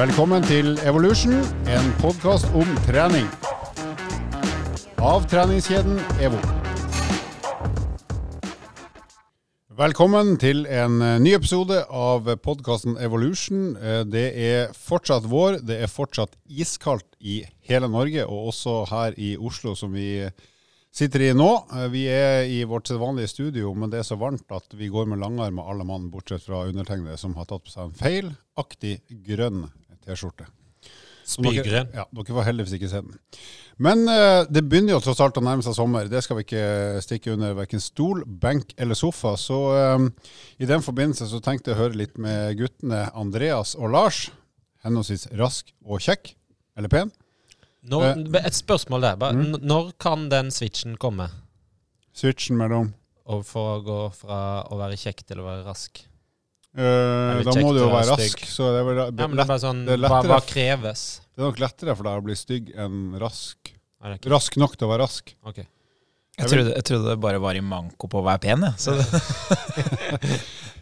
Velkommen til Evolution, en podkast om trening. Av treningskjeden EVO. Velkommen til en eh, ny episode av podkasten Evolution. Eh, Det er fortsatt vår, det er fortsatt iskaldt i hele Norge, og også her i Oslo, som vi sitter i nå. Eh, Vi er i vårt sedvanlige studio, men det er så varmt at vi går med langarmer alle mann, bortsett fra undertegnede, som har tatt på seg en feilaktig grønn T-skjorte. Så dere- Ja, dere får heldigvis ikke se den. Men eh, det begynner jo tross alt å nærme seg sommer. Det skal vi ikke stikke under verken stol, benk eller sofa. Så eh, i den forbindelse så tenkte jeg å høre litt med guttene Andreas og Lars. Henholdsvis rask og kjekk. Eller pen. Når, et spørsmål der. Bare, mm. Når kan den switchen komme? Switchen mellom Og for å gå fra å være kjekk til å være rask? Eh, Eller Da må du jo være rask. Så det er, vel, Ja, men det er bare sånn, det er hva, hva kreves? det er nok lettere for deg å bli stygg enn rask. Rask nok til å være rask. Okay. Jeg trodde, jeg trodde det bare var i manko på å være pen. Jeg. Så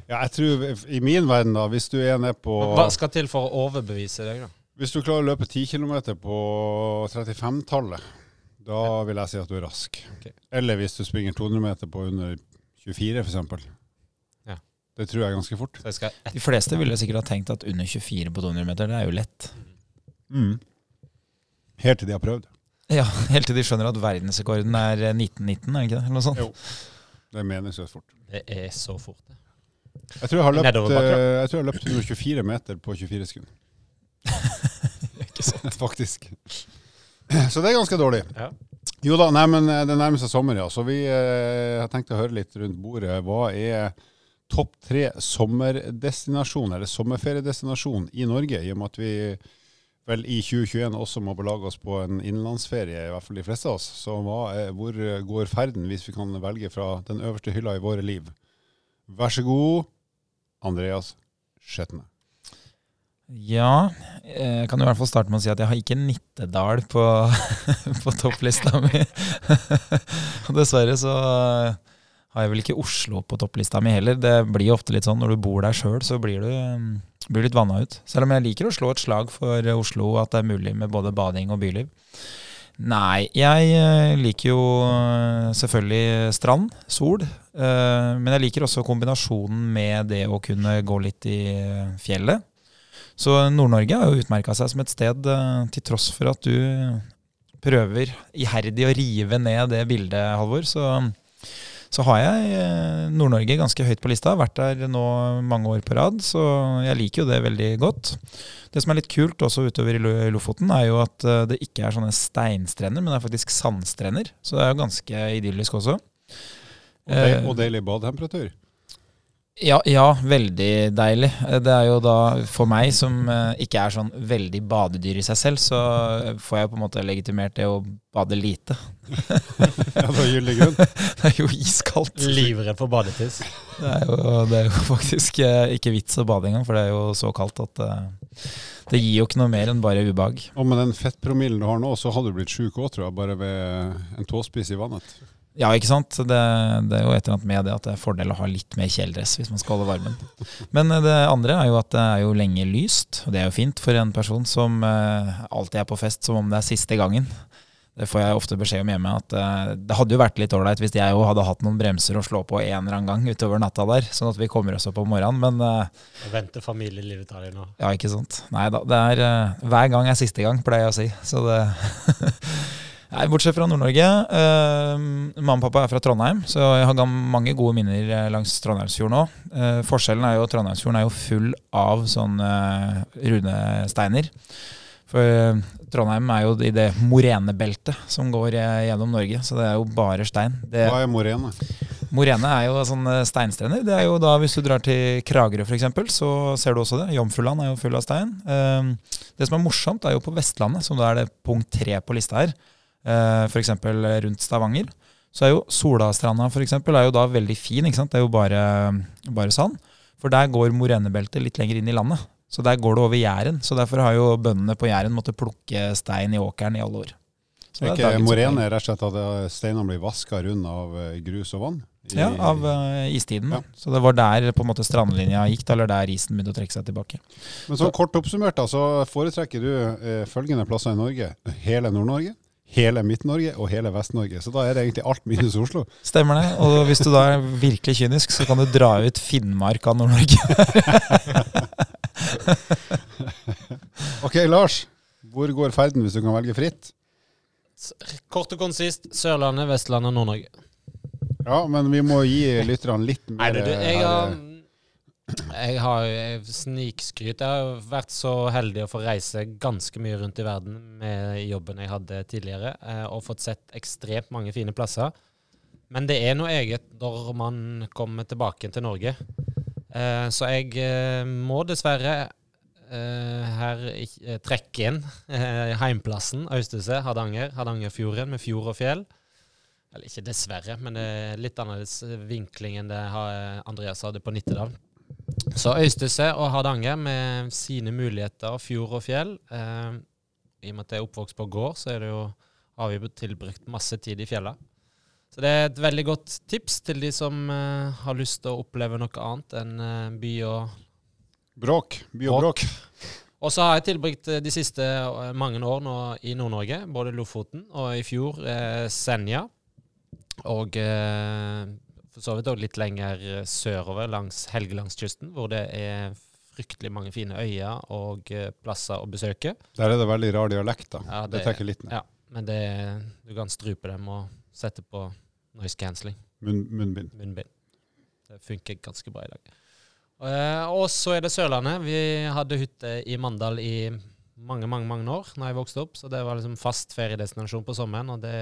Ja, jeg tror I min verden, da, hvis du er nede på Hva skal til for å overbevise deg, da? Hvis du klarer å løpe 10 km på 35-tallet, da vil jeg si at du er rask. Okay. Eller hvis du springer 200 meter på under 24 f.eks. Det tror jeg er ganske fort. Så jeg skal de fleste ville sikkert ha tenkt at under 24 på 200 meter, det er jo lett. Mm. Helt til de har prøvd. Ja, Helt til de skjønner at verdensrekorden er eh, 1919, er det ikke det? Eller noe sånt. Jo. Det er meningsløst fort. Det er så fort, det. Jeg tror jeg har løpt, eh, jeg tror jeg har løpt 124 meter på 24 sekunder. Ikke sant? Faktisk. Så det er ganske dårlig. Ja. Jo da, nei, men eh, det nærmer seg sommer, ja. Så vi eh, har tenkt å høre litt rundt bordet. Hva er topp tre sommerdestinasjon, eller sommerferiedestinasjon i Norge? I og med at vi vel i 2021 også må belage oss på en innenlandsferie, i hvert fall de fleste av oss. Så er, hvor går ferden, hvis vi kan velge fra den øverste hylla i våre liv? Vær så god, Andreas Skjetne. Ja, jeg kan i hvert fall starte med å si at jeg har ikke Nittedal på, på topplista mi. Dessverre så har jeg vel ikke Oslo på topplista mi heller. Det blir ofte litt sånn når du bor der sjøl, så blir du um, blir litt vanna ut. Selv om jeg liker å slå et slag for Oslo, at det er mulig med både bading og byliv. Nei, jeg eh, liker jo eh, selvfølgelig strand, sol. eh, Men jeg liker også kombinasjonen med det å kunne gå litt i fjellet. Så Nord-Norge har jo utmerka seg som et sted, til tross for at du prøver iherdig å rive ned det bildet, Halvor. Så, så har jeg eh, Nord-Norge ganske høyt på lista. Vært der nå mange år på rad, så jeg liker jo det veldig godt. Det som er litt kult også utover i Lofoten, er jo at eh, det ikke er sånne steinstrender, men det er faktisk sandstrender. Så det er jo ganske idyllisk også. Og, det, Eh, og deilig badetemperatur. Ja, ja, veldig deilig. Det er jo da for meg som eh, ikke er sånn veldig badedyr i seg selv, så får jeg på en måte legitimert det å bade lite. Ja, det var gyldig grunn. Det er jo iskaldt. Livredd for badetiss. Det er jo, det er jo faktisk eh, ikke vits å bade engang, for det er jo så kaldt at eh, det gir jo ikke noe mer enn bare ubehag. Og med den fettpromillen du har nå, så hadde du blitt sjuk òg, tror jeg, bare ved en tåspiss i vannet. Ja, ikke sant. Det, det er jo et eller annet med det at det er fordel å ha litt mer kjeledress hvis man skal holde varmen. Men eh, det andre er jo at det er jo lenge lyst, og det er jo fint for en person som eh, alltid er på fest som om det er siste gangen. Det får jeg ofte beskjed om hjemme, at eh, det hadde jo vært litt ålreit hvis jeg òg hadde hatt noen bremser å slå på en eller annen gang utover natta der, sånn at vi kommer oss opp om morgenen. Men Og venter familielivet av deg nå. ja, ikke sant. Nei da, det er eh, hver gang er siste gang, pleier jeg å si. Så det Nei, bortsett fra Nord-Norge. Eh, mamma og pappa er fra Trondheim, så jeg har mange gode minner eh, langs Trondheimsfjorden òg. Eh, forskjellen er jo at Trondheimsfjorden er jo full av sånne eh, runesteiner. For eh, Trondheim er jo i det morenebeltet som går gjennom Norge, så det er jo bare stein. Det, Hva er morene? Morene er jo sånne steinstrender. Det er jo da Hvis du drar til Kragerø f.eks., så ser du også det. Jomfruland er jo full av stein. Eh, Det som er morsomt, er jo på Vestlandet, som da er det punkt tre på lista her, f.eks. rundt Stavanger, så er jo Solastranda for eksempel, er jo da veldig fin. ikke sant? Det er jo bare, bare sand. For der går morenebeltet litt lenger inn i landet. Så der går det over Jæren. Så derfor har jo bøndene på Jæren måttet plukke stein i åkeren i alle år. Så det Er ikke morene rett og slett at eh, steinene blir vaska rund av eh, grus og vann i- Ja, av eh, istiden. Ja. Så det var der på en måte strandlinja gikk, da, eller der isen begynte å trekke seg tilbake. Men så kort oppsummert, da, så foretrekker du eh, følgende plasser i Norge. Hele Nord-Norge, hele Midt-Norge og hele Vest-Norge. Så da er det egentlig alt minus Oslo. Stemmer det. Og hvis du da er virkelig kynisk, så kan du dra ut Finnmark av Nord-Norge. Ok, Lars. Hvor går ferden hvis du kan velge fritt? Kort og konsist Sørlandet, Vestlandet, Nord-Norge. Ja, men vi må gi lytterne litt Nei, mer du, du, jeg har eh, jeg har snikskryt. Jeg har vært så heldig å få reise ganske mye rundt i verden med jobben jeg hadde tidligere, eh, og fått sett ekstremt mange fine plasser. Men det er noe eget når man kommer tilbake til Norge. Eh, så jeg eh, må dessverre her trekke inn heimplassen, Øystese, Hardanger, Hardangerfjorden med fjord og fjell. Eller ikke dessverre, men det er litt annerledes vinkling enn det Andreas hadde på Nittedal. Så Øystese og Hardanger med sine muligheter, fjord og fjell. Eh, I og med at jeg er oppvokst på gård, så er det jo, har vi tilbrukt masse tid i fjella. Så det er et veldig godt tips til de som eh, har lyst til å oppleve noe annet enn eh, by og Bråk. By og bråk. Og så har jeg tilbrakt eh, de siste eh, mange år nå i Nord-Norge, både Lofoten og i fjor eh, Senja. Og eh, for så vidt òg litt lenger eh, sørover langs Helgelandskysten, hvor det er fryktelig mange fine øyer og eh, plasser å besøke. Der er det veldig rar dialekt, da. Ja, det, det- trekker litt ned. Ja, men det, du kan strupe dem og sette på noise cancelling, Munn, munnbind. munnbind. Det funker ganske bra i dag. Eh, og så er det Sørlandet. Vi hadde hytte i Mandal i mange, mange mange år når jeg vokste opp, så det var liksom fast feriedestinasjon på sommeren. Og det,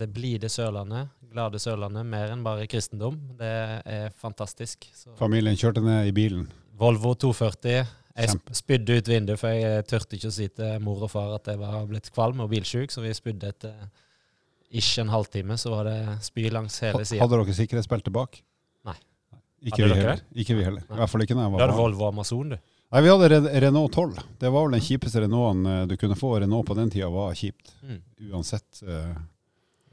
det blide Sørlandet, glade Sørlandet, mer enn bare kristendom. Det er fantastisk. Så Familien kjørte ned i bilen. Volvo 240. Jeg Kjempe. spydde ut vinduet, for jeg turte ikke å si til mor og far at jeg var blitt kvalm og bilsjuk, så vi spydde etter ikke en halvtime, så var det spy langs hele sida. Hadde dere sikkerhetsbelte bak? Nei. Ikke Hadde vi heller. Ikke vi heller. I hvert fall ikke når jeg Du hadde barn. Volvo Amazon, du. Nei, vi hadde Renault 12. Det var vel den kjipeste Renaulten eh, du kunne få. Renault på den tida var kjipt. Mm. Uansett Uh,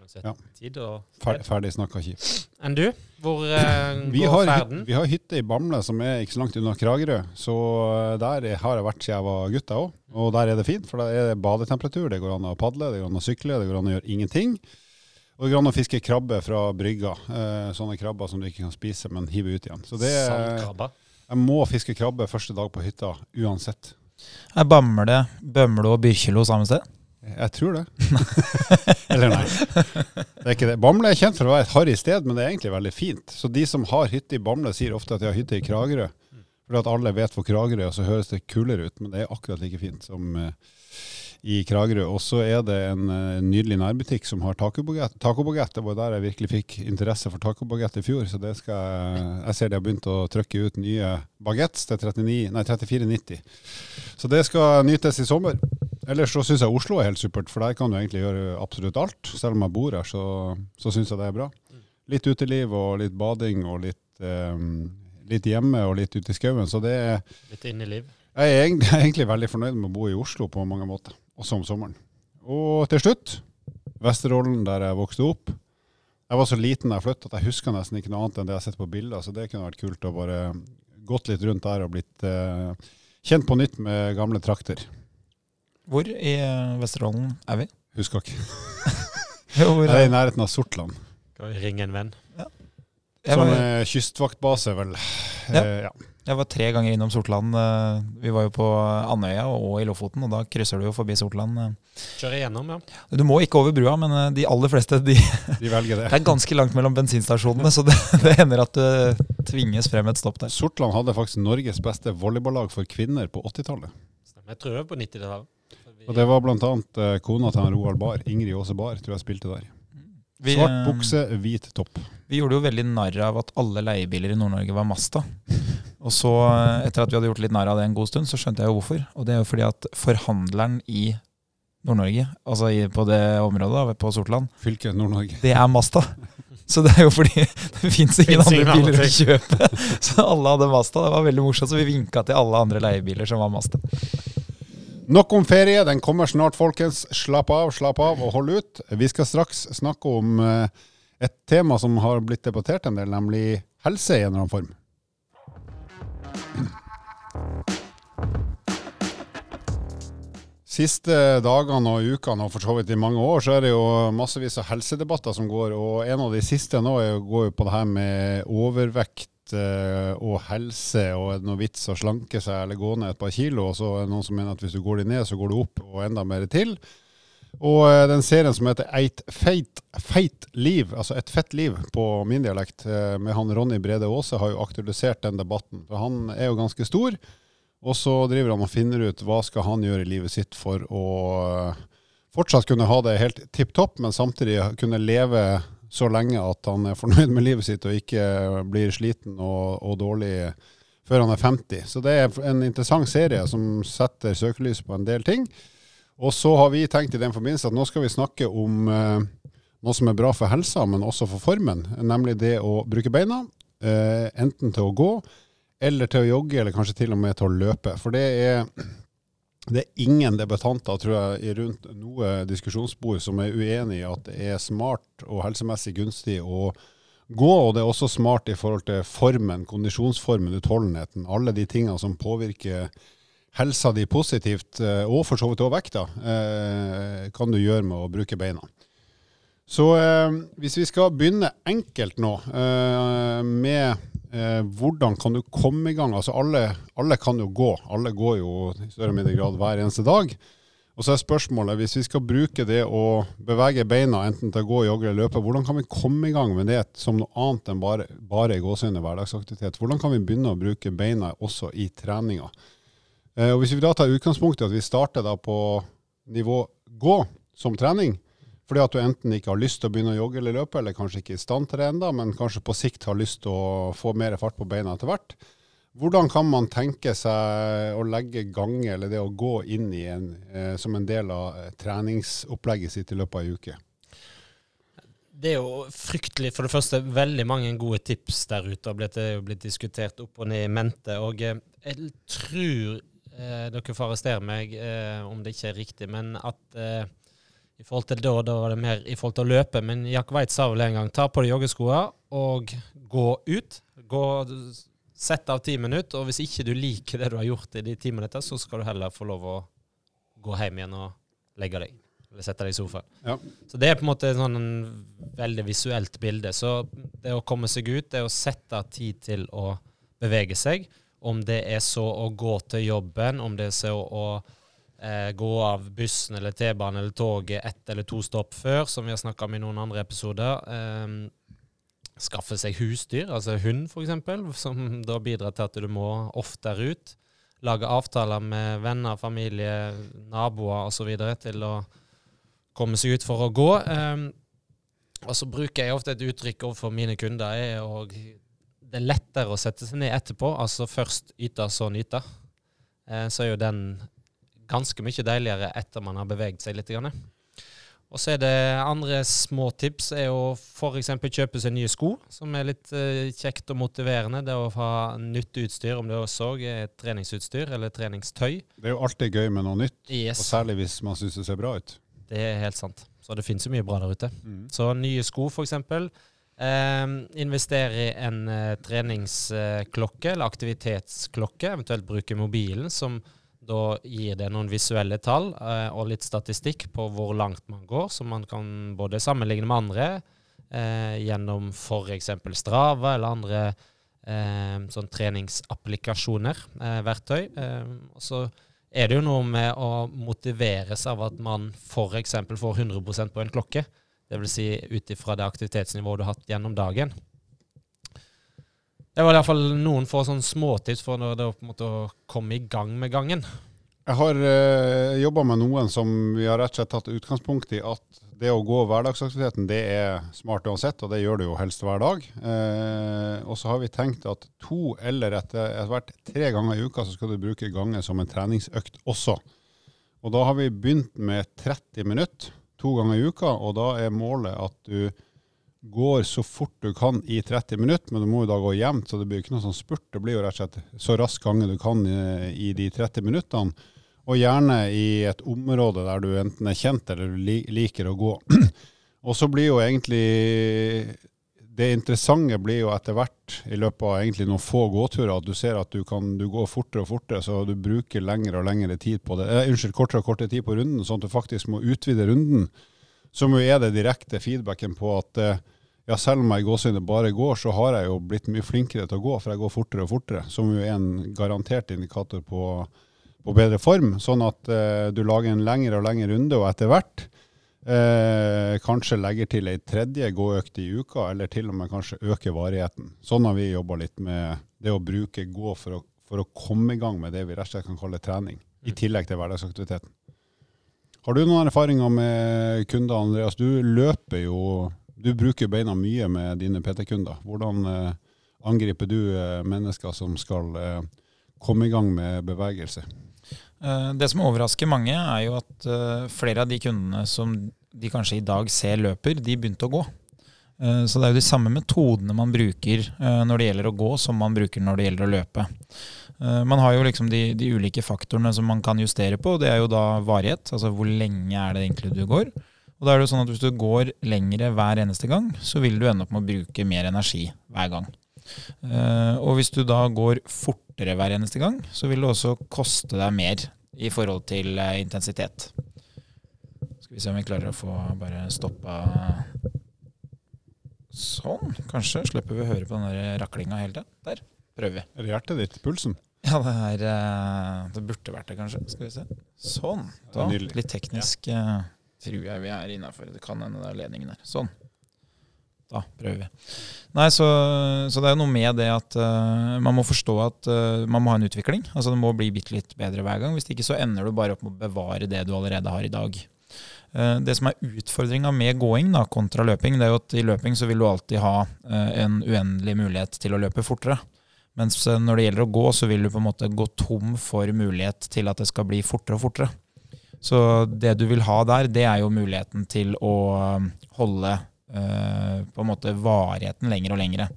Uansett Ja. tid og fer ferdig snakka kjipt. Enn du? Hvor uh, går har, ferden? vi har hytte i Bamble som er ikke så langt unna Kragerø. Så der er- har jeg vært siden jeg var gutt jeg òg. Og der er det fint, for der er det badetemperatur. Det går an å padle, det går an å sykle, det går an å gjøre ingenting. Og det går an å fiske krabbe fra brygga. Sånne krabber som du ikke kan spise, men hive ut igjen. Så det er, Sandkrabber. Jeg må fiske krabbe første dag på hytta uansett. Er Bamble, Bømlo og Byrkjelo samme sted? Jeg tror det. Eller nei. Det er ikke det. Bamble er kjent for å være et harry sted, men det er egentlig veldig fint. Så de som har hytte i Bamble, sier ofte at de har hytte i Kragerø. Fordi at alle vet hvor Kragerø er, og så høres det kulere ut. Men det er akkurat like fint som eh, i Kragerø. Og så er det en eh, nydelig nærbutikk som har tacobagett. Det var der jeg virkelig fikk interesse for tacobagett i fjor. Så det skal jeg Jeg ser de har begynt å trykke ut nye bagetts til 39 nei, 34,90. Så det skal nytes i sommer. Ellers så syns jeg Oslo er helt supert, for der kan du egentlig gjøre absolutt alt. Selv om jeg bor her, så, så syns jeg det er bra. Litt uteliv og litt bading og litt, um, litt hjemme og litt ute i skauen. Så det er Litt inn i liv. jeg egentlig, jeg er egentlig veldig fornøyd med å bo i Oslo på mange måter, også om sommeren. Og til slutt, Vesterålen, der jeg vokste opp. Jeg var så liten da jeg flytta at jeg husker nesten ikke noe annet enn det jeg har sett på bilder, så det kunne vært kult å bare gått litt rundt der og blitt eh, kjent på nytt med gamle trakter. Hvor i eh, Vesterålen er vi? Husker ikke. Hvor Jeg er i nærheten av Sortland. Skal vi ringe en venn? Ja. Som var, eh, kystvaktbase, vel. Ja. Eh, ja. Jeg var tre ganger innom Sortland. eh, Vi var jo på Andøya og i Lofoten, og da krysser du jo forbi Sortland. Kjører igjennom, ja. Du må ikke over brua, men eh, de aller fleste de, De velger det. Det er ganske langt mellom bensinstasjonene, så det, det hender at du tvinges frem et stopp der. Sortland hadde faktisk Norges beste volleyballag for kvinner på 80-tallet. Stemmer. Jeg tror det var på 90-tallet. Vi- Og det var bl.a. Kona til han Roald Bar, Ingrid Aase Bar, tror jeg spilte der. Vi, Svart eh, bukse, hvit topp. Vi gjorde jo veldig narr av at alle leiebiler i Nord-Norge var Masta. Og så, eh, etter at vi hadde gjort litt narr av det en god stund, så skjønte jeg jo hvorfor. Og det er jo fordi at forhandleren i Nord-Norge, altså i, på det området, da, på Sortland, Fylket Nord-Norge. det er Masta. Så det er jo fordi det fins ingen Finnes andre biler andre å kjøpe. Så alle hadde Masta. Det var veldig morsomt, så vi vinka til alle andre leiebiler som var Masta. Nok om ferie, den kommer snart, folkens. Slapp av, slapp av og hold ut. Vi skal straks snakke om eh, et tema som har blitt debattert en del, nemlig helse i en eller annen form. Siste dagene og ukene, og for så vidt i mange år, så er det jo massevis av helsedebatter som går. Og en av de siste nå går jo på det her med overvekt eh, og helse, og er det noe vits å slanke seg eller gå ned et par kilo? Og så er det noen som mener at hvis du går de ned, så går du opp og enda mer til. Og eh, den serien som heter Eit feit, feit liv, altså Et fett liv på min dialekt, eh, med han Ronny Brede Aase, har jo aktualisert den debatten. For han er jo ganske stor. Og så driver han og finner ut hva skal han gjøre i livet sitt for å eh, fortsatt kunne ha det helt tipp topp, men samtidig kunne leve så lenge at han er fornøyd med livet sitt og ikke blir sliten og, og dårlig før han er 50. Så det er en interessant serie som setter søkelyset på en del ting. Og så har vi tenkt i den forbindelse at nå skal vi snakke om eh, noe som er bra for helsa, men også for formen, nemlig det å bruke beina. Eh, enten til å gå eller til å jogge, eller kanskje til og med til å løpe. For det er, det er ingen debattanter, tror jeg, rundt noe diskusjonsbord som er uenig i at det er smart og helsemessig gunstig å gå, og det er også smart i forhold til formen, kondisjonsformen, utholdenheten. Alle de tingene som påvirker helsa di positivt, eh, og for så vidt òg vekta, eh, kan du gjøre med å bruke beina. Så eh, hvis vi skal begynne enkelt nå, med hvordan kan du komme i gang? Altså alle, alle, kan jo gå. Alle går jo i større og mindre grad hver eneste dag. Og så er spørsmålet, hvis vi skal bruke det å bevege beina, enten til å gå, jogge eller løpe, hvordan kan vi komme i gang med det som noe annet enn bare, bare gåsehudende hverdagsaktivitet? Hvordan kan vi begynne å bruke beina også i treninga? Eh, og Hvis vi da tar utgangspunkt i at vi starter da på nivå gå som trening, fordi at du enten ikke har lyst til å begynne å jogge eller løpe, eller kanskje ikke er i stand til det ennå, men kanskje på sikt har lyst til å få mer fart på beina etter hvert. Hvordan kan man tenke seg å legge gange, eller det å gå inn i en, eh, som en del av eh, treningsopplegget sitt i løpet av ei uke? Det er jo fryktelig, for det første, veldig mange gode tips der ute. Det er jo blitt diskutert opp og ned i mente. Og eh, jeg tror eh, dere får arrestere meg eh, om det ikke er riktig, men at eh, i forhold til da, da var det mer i forhold til å løpe. Men Jack White sa vel en gang ta på deg joggeskoa og gå ut. Gå, Sett av ti minutter, og hvis ikke du liker det du har gjort i de ti minutter, så skal du heller få lov å gå hjem igjen og legge deg. Eller sette deg i sofaen. Ja. Så det er på en måte sånn en veldig visuelt bilde. Så det å komme seg ut, det å sette av tid til å bevege seg. Om det er så å gå til jobben, om det er så å eh, gå av bussen eller T-banen eller toget ett eller to stopp før, som vi har snakka om i noen andre episoder. Eh, skaffe seg husdyr, altså hund f.eks., som da bidrar til at du må oftere ut. Lage avtaler med venner, familie, naboer osv. til å komme seg ut for å gå. Eh, og så bruker jeg ofte et uttrykk overfor mine kunder. Er å, det er lettere å sette seg ned etterpå. Altså først yte, så nyte. Eh, så er jo den ganske mye deiligere etter man har beveget seg litt. Og så er det andre små tips er å f.eks. kjøpe seg nye sko, som er litt uh, kjekt og motiverende. Det å ha nytt utstyr, om det også er treningsutstyr eller treningstøy. Det er jo alltid gøy med noe nytt, yes. og særlig hvis man syns det ser bra ut. Det er helt sant. Så det finnes jo mye bra der ute. Mm. Så nye sko, f.eks. Eh, investere i en uh, treningsklokke eller aktivitetsklokke, eventuelt bruke mobilen som da gir det noen visuelle tall eh, og litt statistikk på hvor langt man går, som man kan både sammenligne med andre eh, gjennom f.eks. Strava eller andre sånn treningsapplikasjoner, verktøy. Eh, og så er det jo noe med å motiveres av at man f.eks. får 100% på en klokke. Dvs. Si ut ifra det aktivitetsnivået du har hatt gjennom dagen. Det var i hvert fall noen få sånn småtips for når det å komme i gang med gangen. Jeg har eh, jobba med noen som vi har rett og slett tatt utgangspunkt i at det å gå hverdagsaktiviteten det er smart uansett, og det gjør du jo helst hver dag. Eh, og så har vi tenkt at to eller etter, etter hvert tre ganger i uka så skal du bruke gangen som en treningsøkt også. Og da har vi begynt med 30 minutter to ganger i uka, og da er målet at du går så fort du kan i 30 minutter, men du må jo da gå jevnt, så det blir ikke noe sånn spurt. Det blir jo rett og slett så rask gange du kan i, i, de 30 minuttene. Og gjerne i et område der du enten er kjent eller du liker å gå. Og så blir jo egentlig det interessante blir jo etter hvert, i løpet av egentlig noen få gåturer, at du ser at du kan du går fortere og fortere, så du bruker lengre og lengre tid på det. Eh, unnskyld, kortere og kortere tid på runden, sånn at du faktisk må utvide runden. Som jo er det direkte feedbacken på at eh, ja, selv om jeg i gåsehudet bare går, så har jeg jo blitt mye flinkere til å gå, for jeg går fortere og fortere. Som jo er en garantert indikator på, på bedre form. Sånn at eh, du lager en lengre og lengre runde, og etter hvert Eh, kanskje legger til ei tredje gåøkt i uka, eller til og med kanskje øker varigheten. Sånn har vi jobba litt med det å bruke gå for å, for å, komme i gang med det vi rett og slett kan kalle trening, i tillegg til hverdagsaktiviteten. Har du noen erfaringer med kunder, Andreas? Du løper jo Du bruker beina mye med dine PT-kunder. Hvordan eh, angriper du eh, mennesker som skal eh, komme i gang med bevegelse? Eh, det som overrasker mange, er jo at eh, flere av de kundene som de kanskje i dag ser løper, de begynte å gå. Eh, så det er jo de samme metodene man bruker når det gjelder å gå, som man bruker når det gjelder å løpe. Man har jo liksom de, de ulike faktorene som man kan justere på. Det er jo da varighet, altså hvor lenge er det egentlig du går. Og da er det jo sånn at Hvis du går lengre hver eneste gang, så vil du ende opp med å bruke mer energi hver gang. Uh, og hvis du da går fortere hver eneste gang, så vil det også koste deg mer i forhold til uh, intensitet. Skal vi se om vi klarer å få bare stoppa Sånn. Kanskje slipper vi å høre på den der raklinga hele tiden. Der. Prøver vi. Er det hjertet ditt? Pulsen? Ja, det er uh, Det burde vært det, kanskje. Skal vi se. Sånn. Da, litt teknisk ja. tror jeg vi er innafor. Det kan hende det er ledningen der. Sånn. Da prøver vi. Nei, så, så, det er noe med det at uh, man må forstå at uh, man må ha en utvikling. Altså Det må bli bitte litt bedre hver gang. Hvis ikke så ender du bare opp med å bevare det du allerede har i dag. Uh, det som er utfordringa med gåing da, kontra løping, det er jo at i løping så vil du alltid ha en uendelig mulighet til å løpe fortere. Mens når det gjelder å gå, så vil du på en måte gå tom for mulighet til at det skal bli fortere og fortere. Så det du vil ha der, det er jo muligheten til å holde på en måte varigheten lenger og lengre.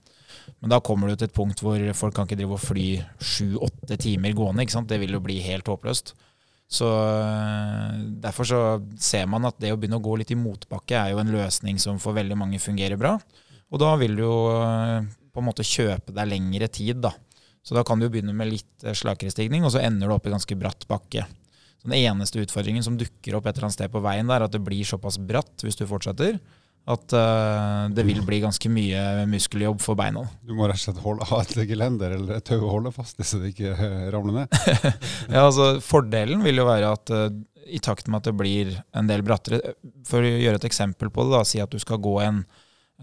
Men da kommer du til et punkt hvor folk kan ikke drive og fly sju-åtte timer gående. ikke sant? Det vil jo bli helt håpløst. Så eh, Derfor så ser man at det å begynne å gå litt i motbakke er jo en løsning som for veldig mange fungerer bra. Og da vil du jo eh, på en måte kjøpe deg lengre tid, da. Så da kan du begynne med litt slakere stigning, og så ender du opp i ganske bratt bakke. Så den eneste utfordringen som dukker opp et eller annet sted på veien der, er at det blir såpass bratt hvis du fortsetter, at uh, det vil bli ganske mye muskeljobb for beina. Du må rett og slett holde, ha et gelender eller et tau å holde fast i så det ikke uh, ramler ned? ja, altså Fordelen vil jo være at uh, i takt med at det blir en del brattere For å gjøre et eksempel på det, da, si at du skal gå en,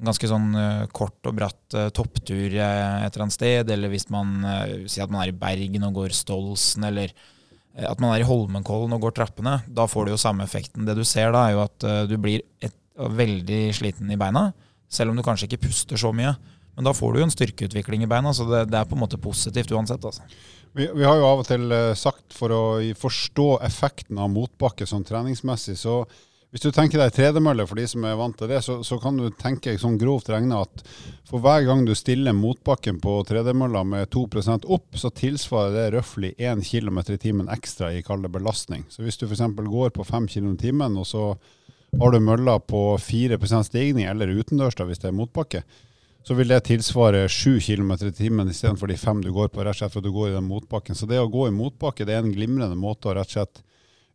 ganske sånn kort og bratt topptur et eller annet sted, eller hvis man sier at man er i Bergen og går Stolsen, eller at man er i Holmenkollen og går trappene, da får du jo samme effekten. Det du ser da, er jo at du blir et og veldig sliten i beina, selv om du kanskje ikke puster så mye. Men da får du jo en styrkeutvikling i beina, så det, det er på en måte positivt uansett. Altså. Vi, vi, har jo av og til eh, sagt, for å forstå effekten av motbakke sånn treningsmessig, så hvis du tenker deg tredemølle for de som er vant til det, så, så kan du tenke sånn grovt regna at for hver gang du stiller motbakken på tredemølla med 2% opp, så tilsvarer det røftlig 1 km i timen ekstra i kall belastning. Så hvis du f.eks. går på 5 km i timen, og så har du mølla på 4% stigning, eller utendørs da, hvis det er motbakke, så vil det tilsvare 7 km i timen istedenfor de fem du går på, rett og slett for at du går i den motbakken. Så det å gå i motbakke det er en glimrende måte å rett og slett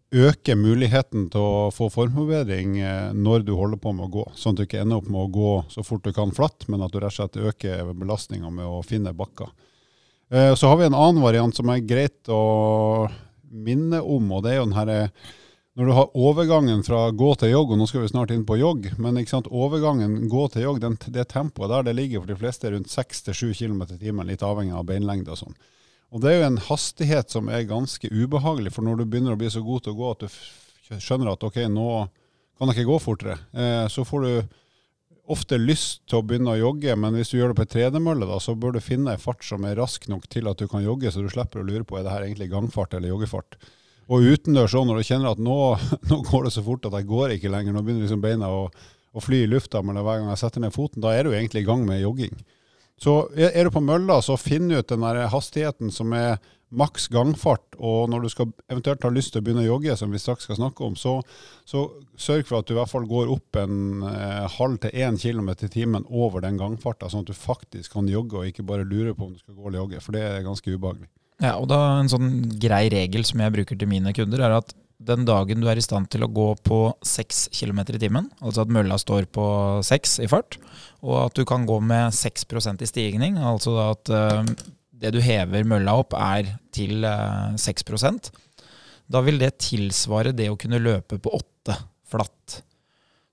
øke muligheten til å få formforbedring eh, når du holder på med å gå. Sånn at du ikke ender opp med å gå så fort du kan flatt, men at du rett og slett øker belastninga med å finne bakker. Eh, så har vi en annen variant som er greit å minne om, og det er jo den herre når du har overgangen fra gå til jogg, og nå skal vi snart inn på jogg, men sant, overgangen gå til jogg, den, det tempoet der det ligger for de fleste rundt 6-7 km i timen, litt avhengig av beinlengde og sånn. Og det er jo en hastighet som er ganske ubehagelig, for når du begynner å bli så god til å gå at du skjønner at ok, nå kan jeg ikke gå fortere, eh, så får du ofte lyst til å begynne å jogge, men hvis du gjør det på ei tredemølle, så bør du finne ei fart som er rask nok til at du kan jogge, så du slipper å lure på er det her egentlig gangfart eller joggefart. Og utendørs òg, når du kjenner at nå, nå, går det så fort at jeg går ikke lenger, nå begynner liksom beina å, å fly i lufta men hver gang jeg setter ned foten, da er du egentlig i gang med jogging. Så er du på mølla, så finn ut den der hastigheten som er maks gangfart, og når du skal eventuelt har lyst til å begynne å jogge, som vi straks skal snakke om, så, så sørg for at du i hvert fall går opp en eh, halv til én kilometer i timen over den gangfarta, sånn at du faktisk kan jogge og ikke bare lure på om du skal gå eller jogge, for det er ganske ubehagelig. Ja, og da En sånn grei regel som jeg bruker til mine kunder, er at den dagen du er i stand til å gå på 6 km i timen, altså at mølla står på 6 i fart, og at du kan gå med 6% i stigning, altså at uh, det du hever mølla opp er til uh, eh, 6 da vil det tilsvare det å kunne løpe på 8 flatt.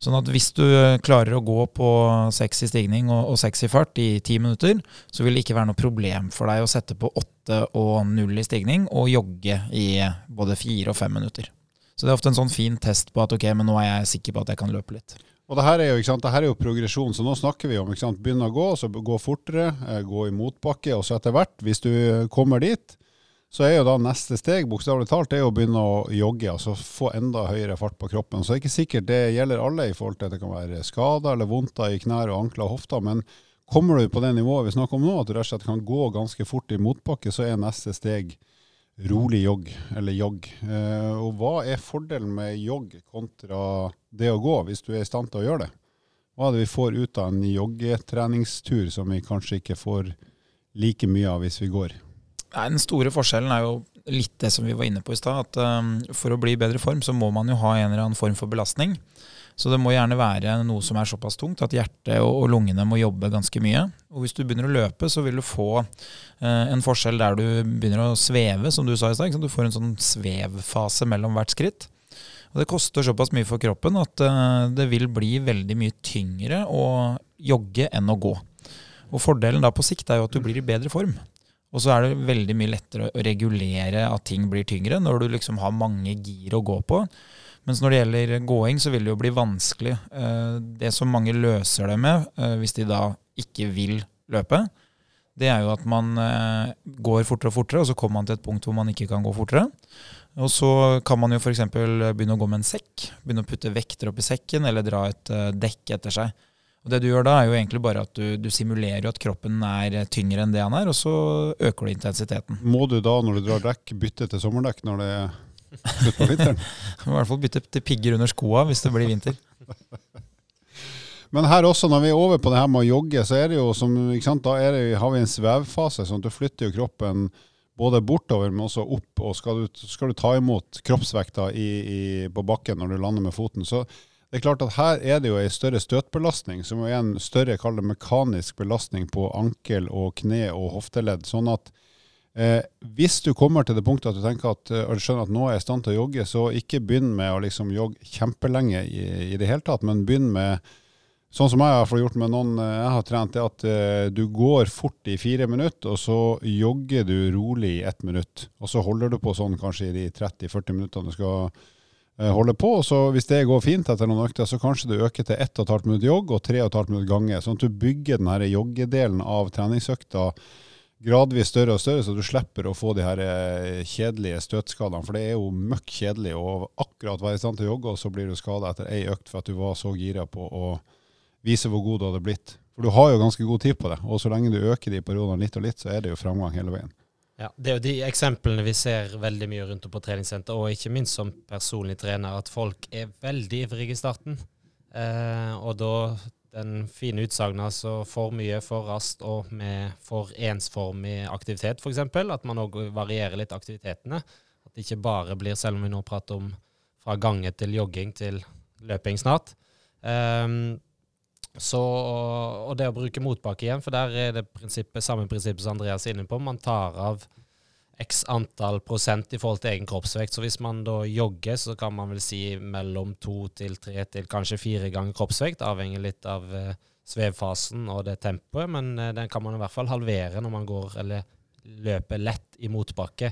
Sånn at hvis du klarer å gå på 6 i stigning og, og 6 i fart i 10 minutter, så vil det ikke være noe problem for deg å sette på 8 og 0 i stigning og jogge i både 4 og 5 minutter. Så det er ofte en sånn fin test på at ok, men nå er jeg sikker på at jeg kan løpe litt. Og det her er jo, ikke sant, det her er jo progresjon, så nå snakker vi om ikke sant, begynne å gå, så gå fortere, eh, gå i motbakke, og så etter hvert, hvis du kommer dit, så er jo da neste steg bokstavelig talt det er å begynne å jogge, altså få enda høyere fart på kroppen. Så det er ikke sikkert det gjelder alle i forhold til at det kan være skader eller vondter i knær og ankler og hofter, men kommer du på det nivået vi snakker om nå, at du rett og slett kan gå ganske fort i motbakke, så er neste steg rolig jogg, eller jogg. Eh, og hva er fordelen med jogg kontra det å gå, hvis du er i stand til å gjøre det? Hva er det vi får ut av en joggetreningstur som vi kanskje ikke får like mye av hvis vi går? Nei, den store forskjellen er jo litt det som vi var inne på i stad. At um, for å bli i bedre form, så må man jo ha en eller annen form for belastning. Så det må gjerne være noe som er såpass tungt at hjertet og lungene må jobbe ganske mye. Og hvis du begynner å løpe, så vil du få eh, en forskjell der du begynner å sveve, som du sa i stad. Du får en sånn svevfase mellom hvert skritt. Og det koster såpass mye for kroppen at eh, det vil bli veldig mye tyngre å jogge enn å gå. Og fordelen da på sikt er jo at du blir i bedre form. Og så er det veldig mye lettere å regulere at ting blir tyngre, når du liksom har mange gir å gå på. Mens når det gjelder gåing, så vil det jo bli vanskelig. Eh, det som mange løser det med, eh, hvis de da ikke vil løpe, det er jo at man eh, går fortere og fortere, og så kommer man til et punkt hvor man ikke kan gå fortere. Og så kan man jo f.eks. begynne å gå med en sekk. Begynne å putte vekter oppi sekken, eller dra et dekk etter seg. Og Det du gjør da, er jo egentlig bare at du, du simulerer at kroppen er tyngre enn det han er, og så øker du intensiteten. Må du da, når du drar dekk, bytte til sommerdekk når det er Slutt på vinteren. I hvert fall bytte til pigger under skoa hvis det blir vinter. Men her også, når vi er over på det her med å jogge, så er det jo som, sant, da det, har vi en svevfase. sånn at du flytter jo kroppen både bortover, men også opp. Og skal du, skal du ta imot kroppsvekta i, i, på bakken når du lander med foten, så det er klart at her er det jo en større støtbelastning, som er en større kall det, mekanisk belastning på ankel og kne og hofteledd. sånn at Eh, hvis du kommer til det punktet at du tenker at, og eh, skjønner at nå er jeg i stand til å jogge, så ikke begynn med å liksom jogge kjempelenge i, i, det hele tatt, men begynn med sånn som jeg har gjort med noen eh, jeg har trent, det at eh, du går fort i fire minutter, og så jogger du rolig i ett minutt. Og så holder du på sånn kanskje i de 30-40 minuttene du skal eh, holde på. så Hvis det går fint etter noen økter, så kanskje du øker til 1 12 minutter jogg og 3 12 minutter gange. Sånn at du bygger den joggedelen av treningsøkta gradvis større og større, så du slipper å få de her eh, kjedelige støtskadene. For det er jo møkk kjedelig å akkurat være i stand til å jogge, og så blir du skada etter ei økt for at du var så gira på å vise hvor god du hadde blitt. For du har jo ganske god tid på det, og så lenge du øker de periodene litt og litt, så er det jo framgang hele veien. Ja, Det er jo de eksemplene vi ser veldig mye rundt om på treningssenter, og ikke minst som personlig trener, at folk er veldig ivrige i starten. Eh, og da den fine utsagnet altså for mye, for raskt og med for ensformig aktivitet, f.eks. At man òg varierer litt aktivitetene. At det ikke bare blir, selv om vi nå prater om fra gange til jogging til løping snart. Um, så, og det å bruke motbakke igjen, for der er det prinsippet, samme prinsipp som Andreas er inne på. Man tar av x antall prosent i forhold til egen kroppsvekt. Så hvis man da jogger, så kan man vel si mellom to til tre til kanskje fire ganger kroppsvekt, avhengig litt av uh, svevfasen og det tempoet, men uh, den kan man i hvert fall halvere når man går eller løper lett i motbakke.